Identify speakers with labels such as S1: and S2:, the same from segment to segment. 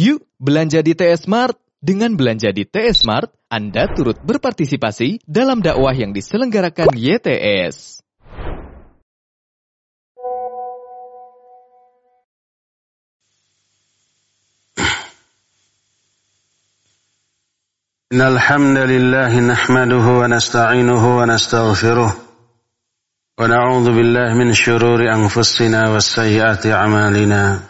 S1: Yuk belanja di TS Mart. Dengan belanja di TS Mart, Anda turut berpartisipasi dalam dakwah yang diselenggarakan YTS.
S2: إن الحمد لله نحمده ونستعينه ونستغفره ونعوذ بالله من شرور أنفسنا وسيئات أعمالنا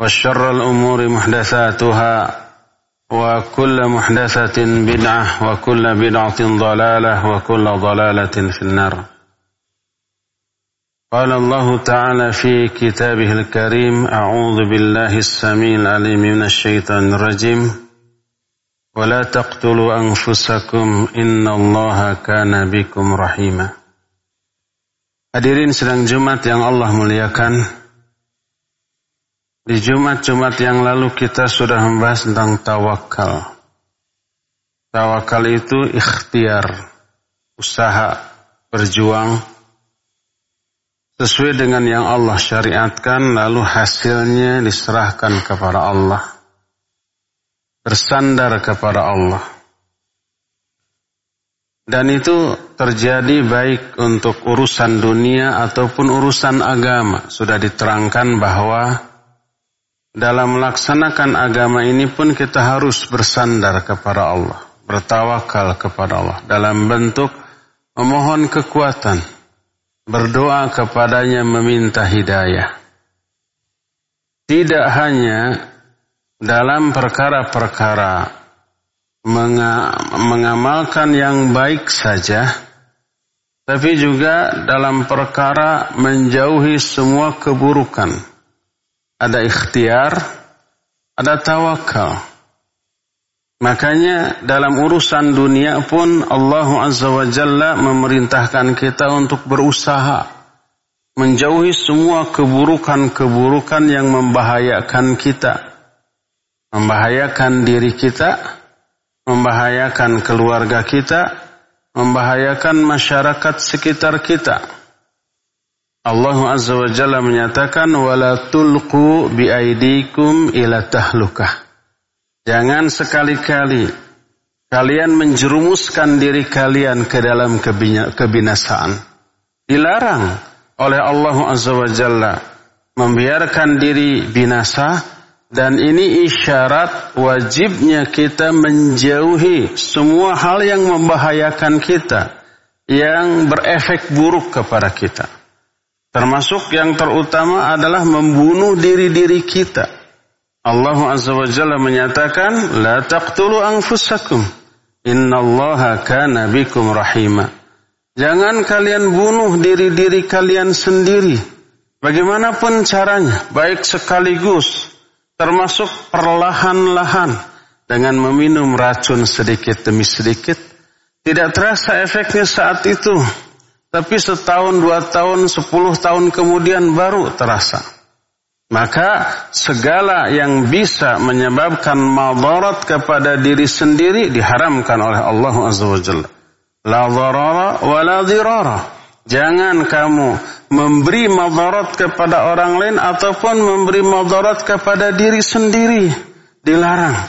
S2: وشر الأمور محدثاتها وكل محدثة بدعة وكل بدعة ضلالة وكل ضلالة في النار قال الله تعالى في كتابه الكريم أعوذ بالله السميع العليم من الشيطان الرجيم ولا تقتلوا أنفسكم إن الله كان بكم رحيما Hadirin sedang Jumat yang Allah muliakan, di Jumat-Jumat yang lalu kita sudah membahas tentang tawakal. Tawakal itu ikhtiar, usaha, berjuang, sesuai dengan yang Allah syariatkan, lalu hasilnya diserahkan kepada Allah. Bersandar kepada Allah. Dan itu terjadi baik untuk urusan dunia ataupun urusan agama. Sudah diterangkan bahwa dalam melaksanakan agama ini pun kita harus bersandar kepada Allah. Bertawakal kepada Allah. Dalam bentuk memohon kekuatan. Berdoa kepadanya meminta hidayah. Tidak hanya dalam perkara-perkara mengamalkan yang baik saja, tapi juga dalam perkara menjauhi semua keburukan. Ada ikhtiar, ada tawakal. Makanya dalam urusan dunia pun Allah Azza wa Jalla memerintahkan kita untuk berusaha menjauhi semua keburukan-keburukan yang membahayakan kita. Membahayakan diri kita, membahayakan keluarga kita, membahayakan masyarakat sekitar kita. Allah Azza wa Jalla menyatakan wala tulqu biaidikum ila tahlukah. Jangan sekali-kali kalian menjerumuskan diri kalian ke dalam kebinasaan. Dilarang oleh Allah Azza wa Jalla membiarkan diri binasa dan ini isyarat wajibnya kita menjauhi semua hal yang membahayakan kita, yang berefek buruk kepada kita. Termasuk yang terutama adalah membunuh diri-diri kita. Allah Azza wa Jalla menyatakan, La taqtulu anfusakum, innallaha kana bikum rahima. Jangan kalian bunuh diri-diri kalian sendiri. Bagaimanapun caranya, baik sekaligus, termasuk perlahan-lahan dengan meminum racun sedikit demi sedikit. Tidak terasa efeknya saat itu. Tapi setahun, dua tahun, sepuluh tahun kemudian baru terasa. Maka segala yang bisa menyebabkan madarat kepada diri sendiri diharamkan oleh Allah Azza wa Jalla. La dharara wa la dirara. Jangan kamu memberi madarat kepada orang lain ataupun memberi madarat kepada diri sendiri. Dilarang.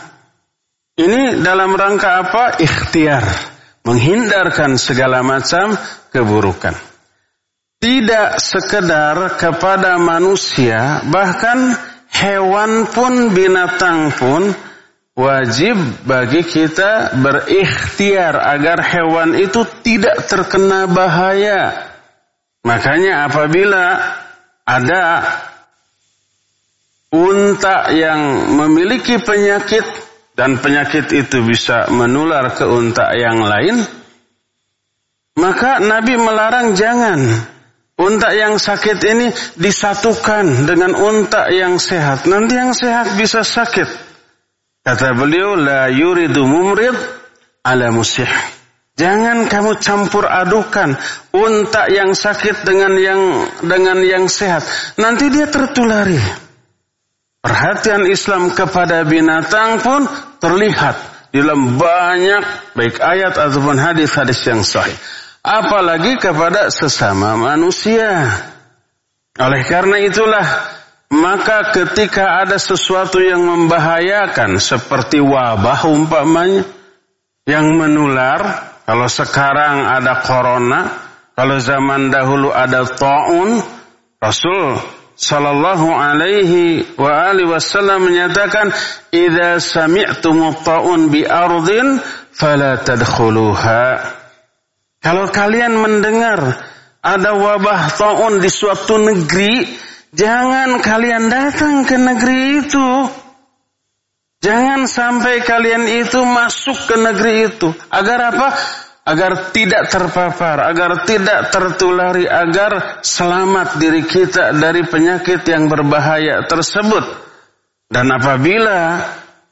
S2: Ini dalam rangka apa? Ikhtiar. Menghindarkan segala macam keburukan. Tidak sekedar kepada manusia, bahkan hewan pun, binatang pun, wajib bagi kita berikhtiar agar hewan itu tidak terkena bahaya. Makanya apabila ada unta yang memiliki penyakit dan penyakit itu bisa menular ke unta yang lain, maka Nabi melarang jangan unta yang sakit ini disatukan dengan unta yang sehat. Nanti yang sehat bisa sakit. Kata beliau, la yuridu mumrid ala musih. Jangan kamu campur adukan unta yang sakit dengan yang dengan yang sehat. Nanti dia tertulari. Perhatian Islam kepada binatang pun terlihat dalam banyak baik ayat ataupun hadis-hadis yang sahih. Apalagi kepada sesama manusia. Oleh karena itulah maka ketika ada sesuatu yang membahayakan seperti wabah umpamanya yang menular, kalau sekarang ada corona, kalau zaman dahulu ada taun, Rasul sallallahu alaihi wa alihi wasallam menyatakan, "Idza sami'tum taun bi ardin fala tadkhuluha." Kalau kalian mendengar ada wabah taun di suatu negeri, Jangan kalian datang ke negeri itu. Jangan sampai kalian itu masuk ke negeri itu. Agar apa? Agar tidak terpapar, agar tidak tertulari, agar selamat diri kita dari penyakit yang berbahaya tersebut. Dan apabila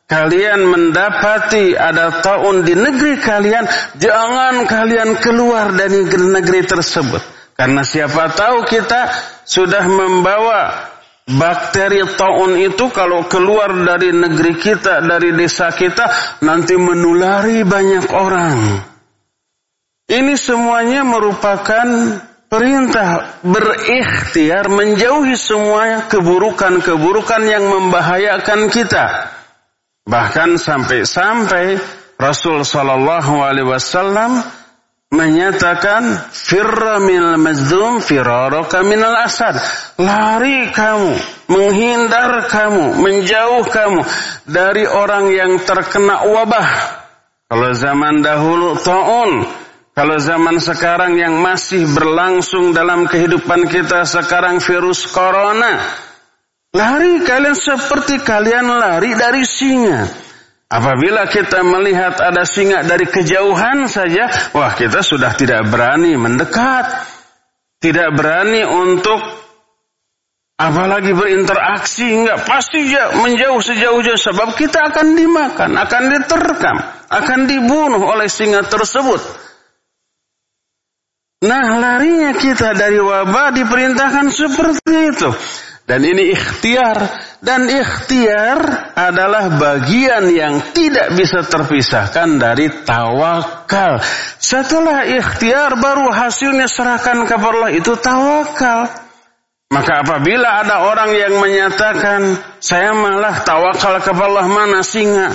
S2: kalian mendapati ada tahun di negeri kalian, jangan kalian keluar dari negeri tersebut. Karena siapa tahu kita sudah membawa bakteri taun itu kalau keluar dari negeri kita, dari desa kita, nanti menulari banyak orang. Ini semuanya merupakan perintah berikhtiar menjauhi semua keburukan-keburukan yang membahayakan kita. Bahkan sampai-sampai Rasul Shallallahu Alaihi Wasallam menyatakan firra minal mazdum firaraka minal asad. Lari kamu, menghindar kamu, menjauh kamu dari orang yang terkena wabah. Kalau zaman dahulu taun, kalau zaman sekarang yang masih berlangsung dalam kehidupan kita sekarang virus corona. Lari kalian seperti kalian lari dari singa. Apabila kita melihat ada singa dari kejauhan saja, wah kita sudah tidak berani mendekat. Tidak berani untuk apalagi berinteraksi, enggak pasti ya menjauh sejauh-jauh sebab kita akan dimakan, akan diterkam, akan dibunuh oleh singa tersebut. Nah, larinya kita dari wabah diperintahkan seperti itu. Dan ini ikhtiar. Dan ikhtiar adalah bagian yang tidak bisa terpisahkan dari tawakal. Setelah ikhtiar baru hasilnya serahkan kepada Allah. Itu tawakal. Maka apabila ada orang yang menyatakan, saya malah tawakal kepada Allah mana singa.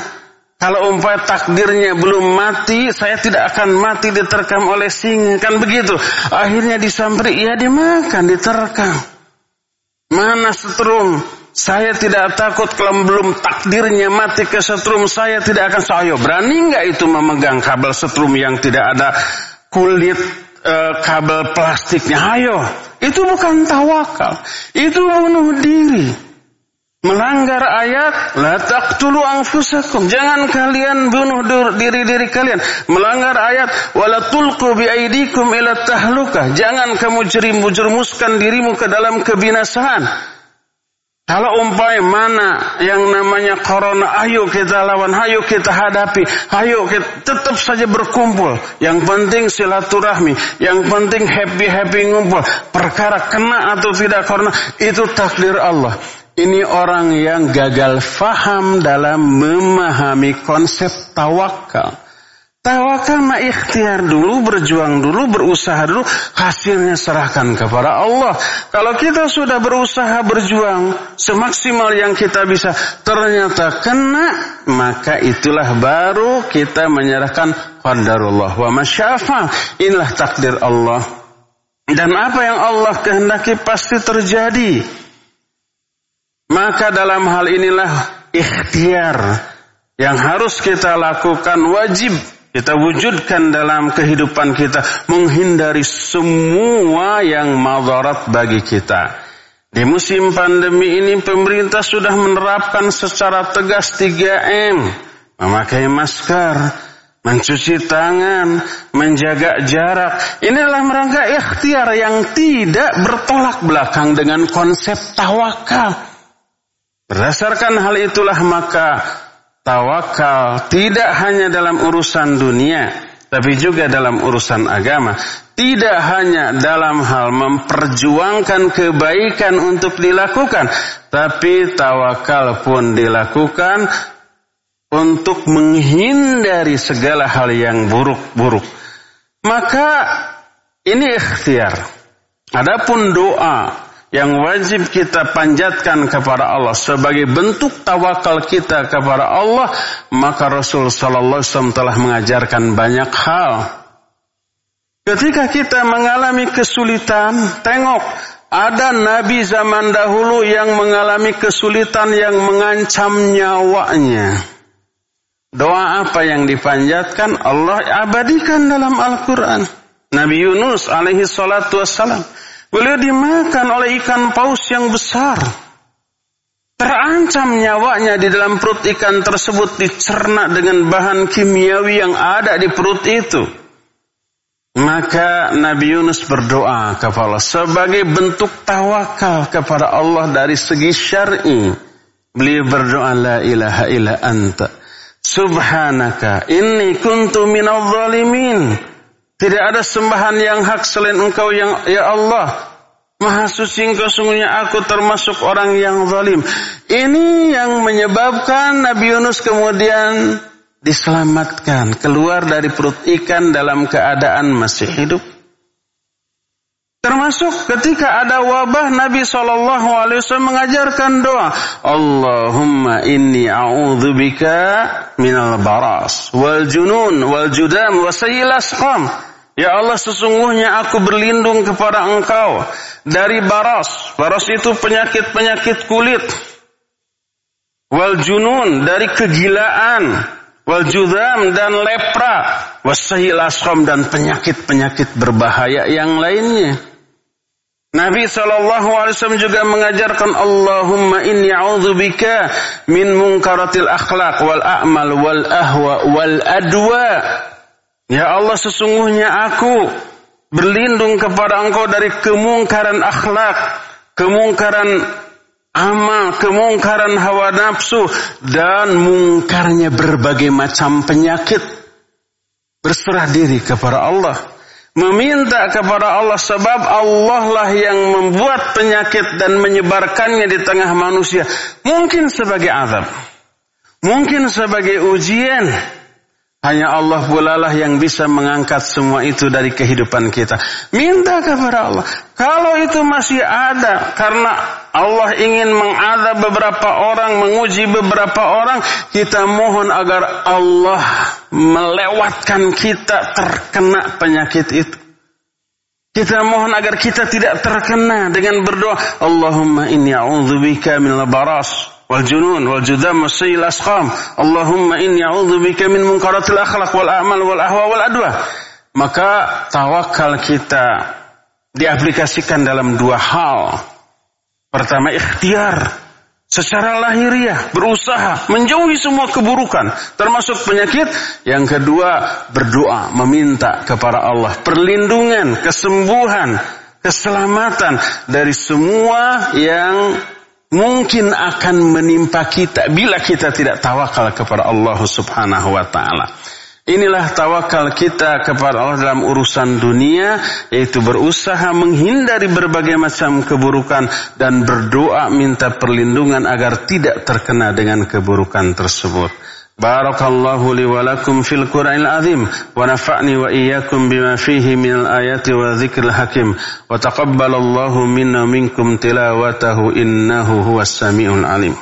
S2: Kalau umpamanya takdirnya belum mati, saya tidak akan mati diterkam oleh singa. Kan begitu. Akhirnya disamperi, ya dimakan, diterkam. Mana setrum? Saya tidak takut kalau belum takdirnya mati ke setrum saya tidak akan saya berani nggak itu memegang kabel setrum yang tidak ada kulit e, kabel plastiknya ayo itu bukan tawakal itu bunuh diri melanggar ayat la taqtulu anfusakum jangan kalian bunuh diri-diri kalian melanggar ayat wala tulqu bi aidikum ila tahluka jangan kamu jerumuskan dirimu ke dalam kebinasaan kalau umpai mana yang namanya corona, ayo kita lawan, ayo kita hadapi, ayo kita tetap saja berkumpul. Yang penting silaturahmi, yang penting happy-happy ngumpul. Perkara kena atau tidak corona, itu takdir Allah. Ini orang yang gagal faham dalam memahami konsep tawakal. Tawakal mah ikhtiar dulu, berjuang dulu, berusaha dulu, hasilnya serahkan kepada Allah. Kalau kita sudah berusaha berjuang semaksimal yang kita bisa, ternyata kena, maka itulah baru kita menyerahkan qadarullah wa masyafa. Inilah takdir Allah. Dan apa yang Allah kehendaki pasti terjadi. Maka dalam hal inilah ikhtiar yang harus kita lakukan wajib kita wujudkan dalam kehidupan kita menghindari semua yang madarat bagi kita. Di musim pandemi ini pemerintah sudah menerapkan secara tegas 3M. Memakai masker, mencuci tangan, menjaga jarak. Inilah merangka ikhtiar yang tidak bertolak belakang dengan konsep tawakal. Berdasarkan hal itulah maka tawakal tidak hanya dalam urusan dunia, tapi juga dalam urusan agama. Tidak hanya dalam hal memperjuangkan kebaikan untuk dilakukan, tapi tawakal pun dilakukan untuk menghindari segala hal yang buruk-buruk. Maka ini ikhtiar. Adapun doa yang wajib kita panjatkan kepada Allah sebagai bentuk tawakal kita kepada Allah, maka Rasul sallallahu alaihi wasallam telah mengajarkan banyak hal. Ketika kita mengalami kesulitan, tengok ada nabi zaman dahulu yang mengalami kesulitan yang mengancam nyawanya. Doa apa yang dipanjatkan Allah abadikan dalam Al-Quran. Nabi Yunus alaihi salatu wassalam Beliau dimakan oleh ikan paus yang besar. Terancam nyawanya di dalam perut ikan tersebut dicerna dengan bahan kimiawi yang ada di perut itu. Maka Nabi Yunus berdoa kepada Allah sebagai bentuk tawakal kepada Allah dari segi syar'i. Beliau berdoa la ilaha illa anta. Subhanaka inni kuntu zalimin. Tidak ada sembahan yang hak selain engkau yang ya Allah. Maha suci engkau sungguhnya aku termasuk orang yang zalim. Ini yang menyebabkan Nabi Yunus kemudian diselamatkan. Keluar dari perut ikan dalam keadaan masih hidup. Termasuk ketika ada wabah Nabi Shallallahu Alaihi Wasallam mengajarkan doa Allahumma inni a'udzubika minal baras wal junun wal judam wa asqam Ya Allah sesungguhnya aku berlindung kepada engkau dari baras. Baras itu penyakit-penyakit kulit. Wal junun dari kegilaan. Wal judam dan lepra. Wasahil dan penyakit-penyakit berbahaya yang lainnya. Nabi SAW juga mengajarkan Allahumma inni a'udzubika min munkaratil akhlaq wal a'mal wal ahwa wal adwa Ya Allah sesungguhnya aku berlindung kepada engkau dari kemungkaran akhlak, kemungkaran amal, kemungkaran hawa nafsu, dan mungkarnya berbagai macam penyakit. Berserah diri kepada Allah. Meminta kepada Allah sebab Allah lah yang membuat penyakit dan menyebarkannya di tengah manusia. Mungkin sebagai azab. Mungkin sebagai ujian hanya Allah pula lah yang bisa mengangkat semua itu dari kehidupan kita. Minta kepada Allah. Kalau itu masih ada karena Allah ingin mengadab beberapa orang, menguji beberapa orang, kita mohon agar Allah melewatkan kita terkena penyakit itu. Kita mohon agar kita tidak terkena dengan berdoa, Allahumma inni a'udzubika minal baras والجنون والجذام والسيء الأسقام اللهم إني أعوذ بك من منكرات الأخلاق والأعمال والأهواء والأدوى maka tawakal kita diaplikasikan dalam dua hal pertama ikhtiar secara lahiriah berusaha menjauhi semua keburukan termasuk penyakit yang kedua berdoa meminta kepada Allah perlindungan kesembuhan keselamatan dari semua yang mungkin akan menimpa kita bila kita tidak tawakal kepada Allah Subhanahu wa taala. Inilah tawakal kita kepada Allah dalam urusan dunia, yaitu berusaha menghindari berbagai macam keburukan dan berdoa minta perlindungan agar tidak terkena dengan keburukan tersebut. بارك الله لي ولكم في القرآن العظيم ونفعني وإياكم بما فيه من الآيات والذكر الحكيم وتقبل الله منا ومنكم تلاوته إنه هو السميع العليم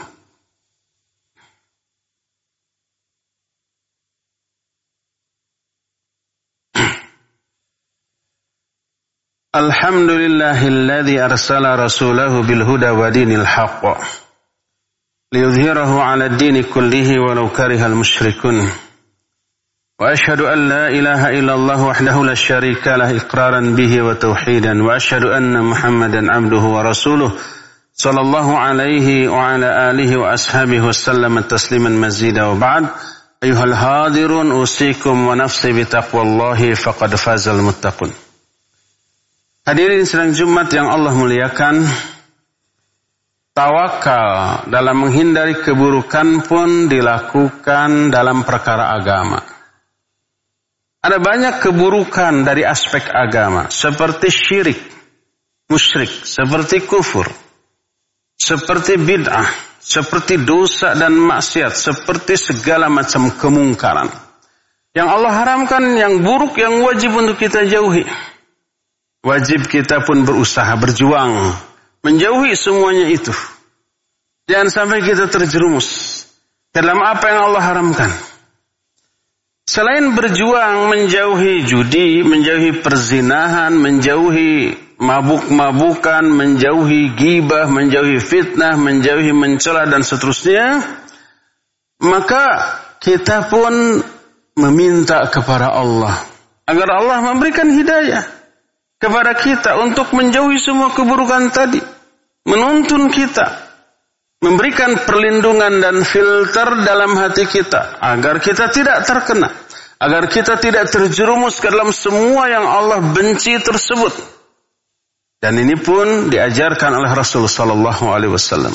S2: الحمد لله الذي أرسل رسوله بالهدى ودين الحق ليظهره على الدين كله ولو كره المشركون وأشهد أن لا إله إلا الله وحده لا شريك له إقرارا به وتوحيدا وأشهد أن محمدا عبده ورسوله صلى الله عليه وعلى آله وأصحابه وسلم تسليما مزيدا وبعد أيها الحاضرون أوصيكم ونفسي بتقوى الله فقد فاز المتقون Hadirin sedang Jumat yang Allah muliakan, Tawakal dalam menghindari keburukan pun dilakukan dalam perkara agama. Ada banyak keburukan dari aspek agama, seperti syirik, musyrik, seperti kufur, seperti bid'ah, seperti dosa dan maksiat, seperti segala macam kemungkaran. Yang Allah haramkan, yang buruk, yang wajib untuk kita jauhi. Wajib kita pun berusaha, berjuang Menjauhi semuanya itu. Jangan sampai kita terjerumus dalam apa yang Allah haramkan. Selain berjuang menjauhi judi, menjauhi perzinahan, menjauhi mabuk-mabukan, menjauhi gibah, menjauhi fitnah, menjauhi mencela dan seterusnya, maka kita pun meminta kepada Allah agar Allah memberikan hidayah kepada kita untuk menjauhi semua keburukan tadi menuntun kita, memberikan perlindungan dan filter dalam hati kita agar kita tidak terkena, agar kita tidak terjerumus ke dalam semua yang Allah benci tersebut. Dan ini pun diajarkan oleh Rasulullah Sallallahu Alaihi Wasallam.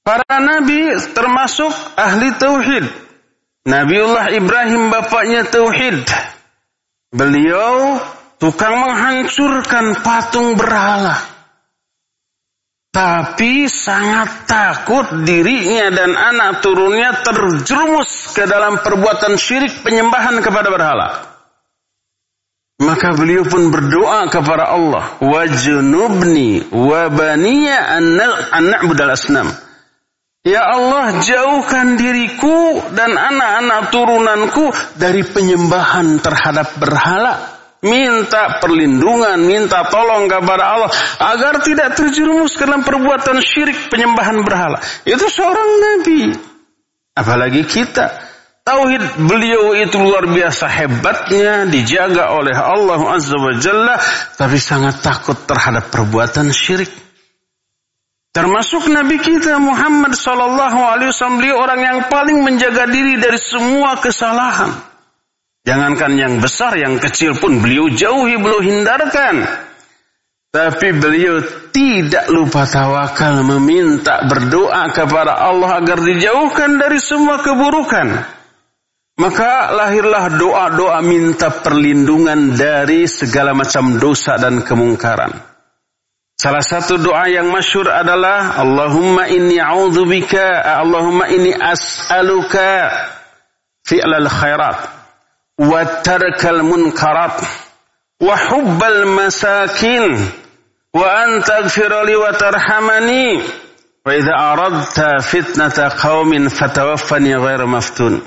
S2: Para nabi termasuk ahli tauhid. Nabiullah Ibrahim bapaknya tauhid. Beliau tukang menghancurkan patung berhala tapi sangat takut dirinya dan anak turunnya terjerumus ke dalam perbuatan syirik penyembahan kepada berhala. Maka beliau pun berdoa kepada Allah, wajnubni wa baniya an na'budal asnam. Ya Allah, jauhkan diriku dan anak-anak turunanku dari penyembahan terhadap berhala minta perlindungan, minta tolong kepada Allah agar tidak terjerumus ke dalam perbuatan syirik penyembahan berhala. Itu seorang nabi. Apalagi kita. Tauhid beliau itu luar biasa hebatnya, dijaga oleh Allah Azza wa Jalla, tapi sangat takut terhadap perbuatan syirik. Termasuk Nabi kita Muhammad Sallallahu Alaihi Wasallam beliau orang yang paling menjaga diri dari semua kesalahan. Jangankan yang besar, yang kecil pun beliau jauhi, beliau hindarkan. Tapi beliau tidak lupa tawakal meminta berdoa kepada Allah agar dijauhkan dari semua keburukan. Maka lahirlah doa-doa minta perlindungan dari segala macam dosa dan kemungkaran. Salah satu doa yang masyur adalah Allahumma inni a'udzubika Allahumma inni as'aluka fi'lal khairat wa tarkal munkarat wa hubbal masakin wa an taghfira li wa tarhamani wa idza aradta fitnata qaumin fatawaffani ghaira maftun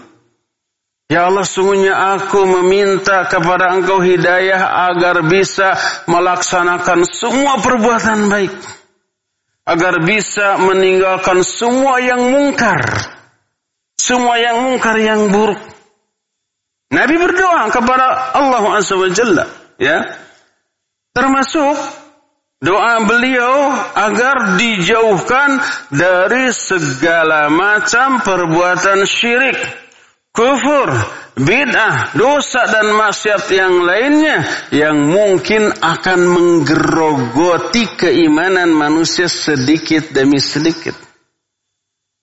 S2: Ya Allah, sungguhnya aku meminta kepada Engkau hidayah agar bisa melaksanakan semua perbuatan baik. Agar bisa meninggalkan semua yang mungkar. Semua yang mungkar yang buruk Nabi berdoa kepada Allah Azza wa Jalla, ya. Termasuk doa beliau agar dijauhkan dari segala macam perbuatan syirik, kufur, bid'ah, dosa dan maksiat yang lainnya yang mungkin akan menggerogoti keimanan manusia sedikit demi sedikit.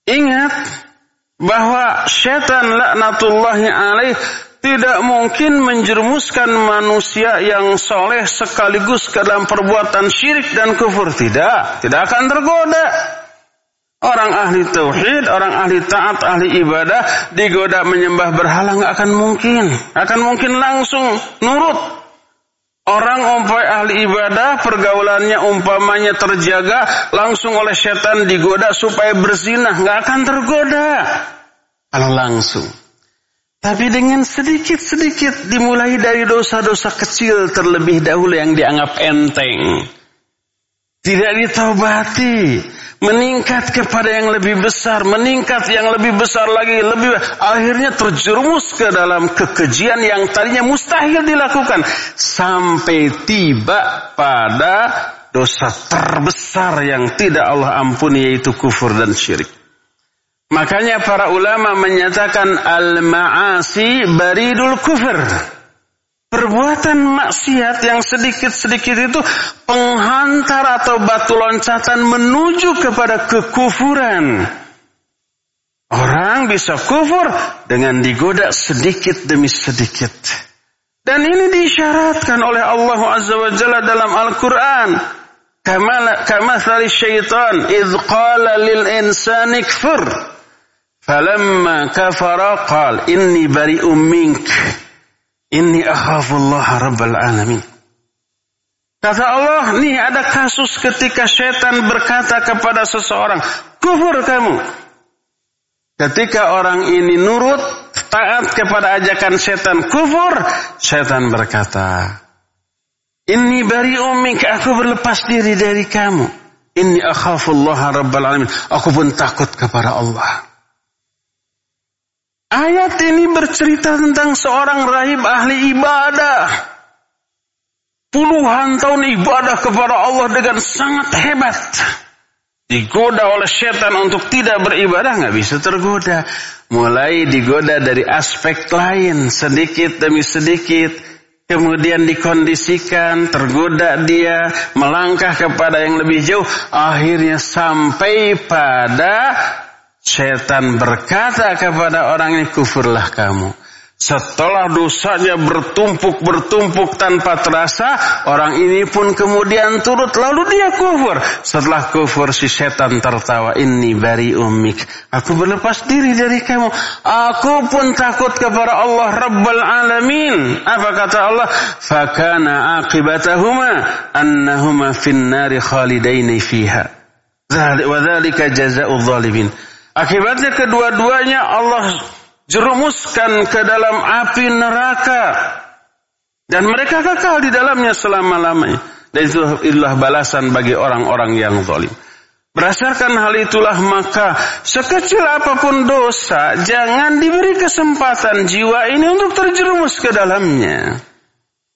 S2: Ingat bahwa setan laknatullahi alaih tidak mungkin menjerumuskan manusia yang soleh sekaligus ke dalam perbuatan syirik dan kufur. Tidak, tidak akan tergoda. Orang ahli tauhid, orang ahli taat, ahli ibadah digoda menyembah berhala nggak akan mungkin. Akan mungkin langsung nurut. Orang umpai ahli ibadah, pergaulannya umpamanya terjaga, langsung oleh setan digoda supaya berzinah, nggak akan tergoda. Kalau langsung. Tapi dengan sedikit-sedikit dimulai dari dosa-dosa kecil terlebih dahulu yang dianggap enteng. Tidak ditobati meningkat kepada yang lebih besar, meningkat yang lebih besar lagi, lebih akhirnya terjerumus ke dalam kekejian yang tadinya mustahil dilakukan sampai tiba pada dosa terbesar yang tidak Allah ampuni yaitu kufur dan syirik. Makanya para ulama menyatakan al-ma'asi baridul kufur. Perbuatan maksiat yang sedikit-sedikit itu penghantar atau batu loncatan menuju kepada kekufuran. Orang bisa kufur dengan digoda sedikit demi sedikit. Dan ini disyaratkan oleh Allah Azza wa Jalla dalam Al-Quran. Kama thali syaitan idh qala lil insani kfur. Falamma kafara qal inni bari'um mink. Inni akhafullah rabbal alamin. Kata Allah, nih ada kasus ketika setan berkata kepada seseorang, kufur kamu. Ketika orang ini nurut, taat kepada ajakan setan kufur, setan berkata, Inni bari umik, aku berlepas diri dari kamu. Inni akhafullah rabbal alamin. Aku pun takut kepada Allah. Ayat ini bercerita tentang seorang rahib ahli ibadah. Puluhan tahun ibadah kepada Allah dengan sangat hebat. Digoda oleh setan untuk tidak beribadah nggak bisa tergoda. Mulai digoda dari aspek lain sedikit demi sedikit. Kemudian dikondisikan, tergoda dia, melangkah kepada yang lebih jauh. Akhirnya sampai pada Setan berkata kepada orang ini kufurlah kamu. Setelah dosanya bertumpuk-bertumpuk tanpa terasa, orang ini pun kemudian turut lalu dia kufur. Setelah kufur si setan tertawa, ini bari umik. Aku berlepas diri dari kamu. Aku pun takut kepada Allah Rabbal Alamin. Apa kata Allah? Fakana akibatahuma annahuma finnari khalidaini fiha. Wadhalika jaza'ul zalimin. Akibatnya kedua-duanya Allah jerumuskan ke dalam api neraka. Dan mereka kekal di dalamnya selama-lamanya. Dan itu itulah balasan bagi orang-orang yang zalim. Berdasarkan hal itulah maka sekecil apa pun dosa jangan diberi kesempatan jiwa ini untuk terjerumus ke dalamnya.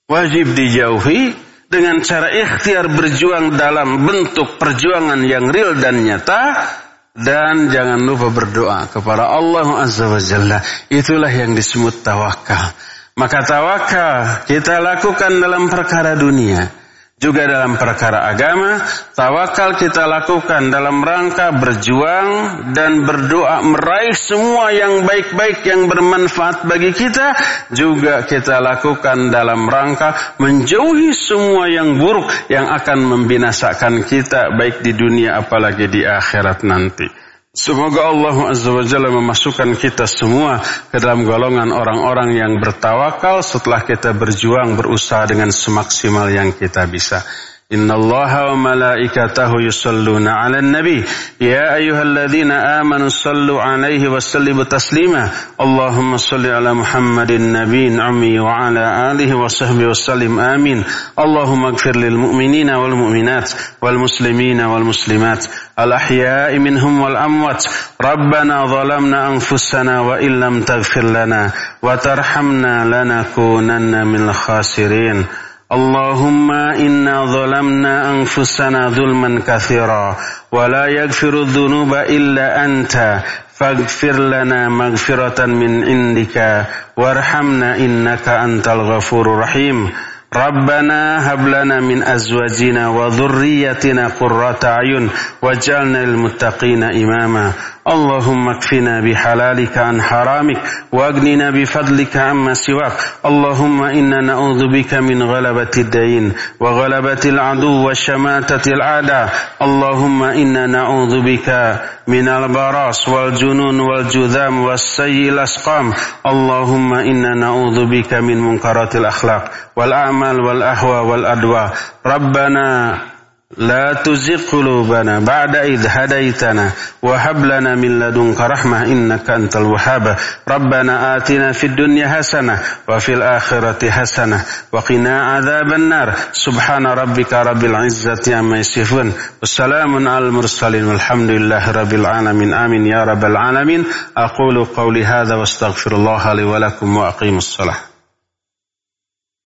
S2: Wajib dijauhi dengan cara ikhtiar berjuang dalam bentuk perjuangan yang real dan nyata dan jangan lupa berdoa kepada Allah Azza wa Jalla. Itulah yang disebut tawakal. Maka tawakal kita lakukan dalam perkara dunia. Juga dalam perkara agama, tawakal kita lakukan dalam rangka berjuang dan berdoa meraih semua yang baik-baik yang bermanfaat bagi kita. Juga kita lakukan dalam rangka menjauhi semua yang buruk yang akan membinasakan kita baik di dunia apalagi di akhirat nanti. Semoga Allah Azza wa Jalla memasukkan kita semua ke dalam golongan orang-orang yang bertawakal setelah kita berjuang berusaha dengan semaksimal yang kita bisa. إن الله وملائكته يصلون على النبي يا أيها الذين آمنوا صلوا عليه وسلموا تسليما اللهم صل على محمد النبي العمي وعلى آله وصحبه وسلم آمين اللهم اغفر للمؤمنين والمؤمنات والمسلمين والمسلمات الأحياء منهم والأموات ربنا ظلمنا أنفسنا وإن لم تغفر لنا وترحمنا لنكونن من الخاسرين اللهم إنا ظلمنا أنفسنا ظلما كثيرا ولا يغفر الذنوب إلا أنت فاغفر لنا مغفرة من عندك وارحمنا إنك أنت الغفور الرحيم ربنا هب لنا من أزواجنا وذريتنا قرة أعين واجعلنا للمتقين إماما اللهم اكفنا بحلالك عن حرامك واغننا بفضلك عما سواك اللهم إنا نعوذ بك من غلبة الدين وغلبة العدو وشماتة الأعداء اللهم إنا نعوذ بك من البراس والجنون والجذام والسيء الأسقام اللهم إنا نعوذ بك من منكرات الأخلاق والأعمال والأهوى والأدواء ربنا لا تزغ قلوبنا بعد إذ هديتنا وهب لنا من لدنك رحمة إنك أنت الوهاب. ربنا آتنا في الدنيا حسنة وفي الآخرة حسنة وقنا عذاب النار. سبحان ربك رب العزة عما يصفون. والسلام على المرسلين. والحمد لله رب العالمين. آمين يا رب العالمين. أقول قولي هذا واستغفر الله لي ولكم وأقيم الصلاة.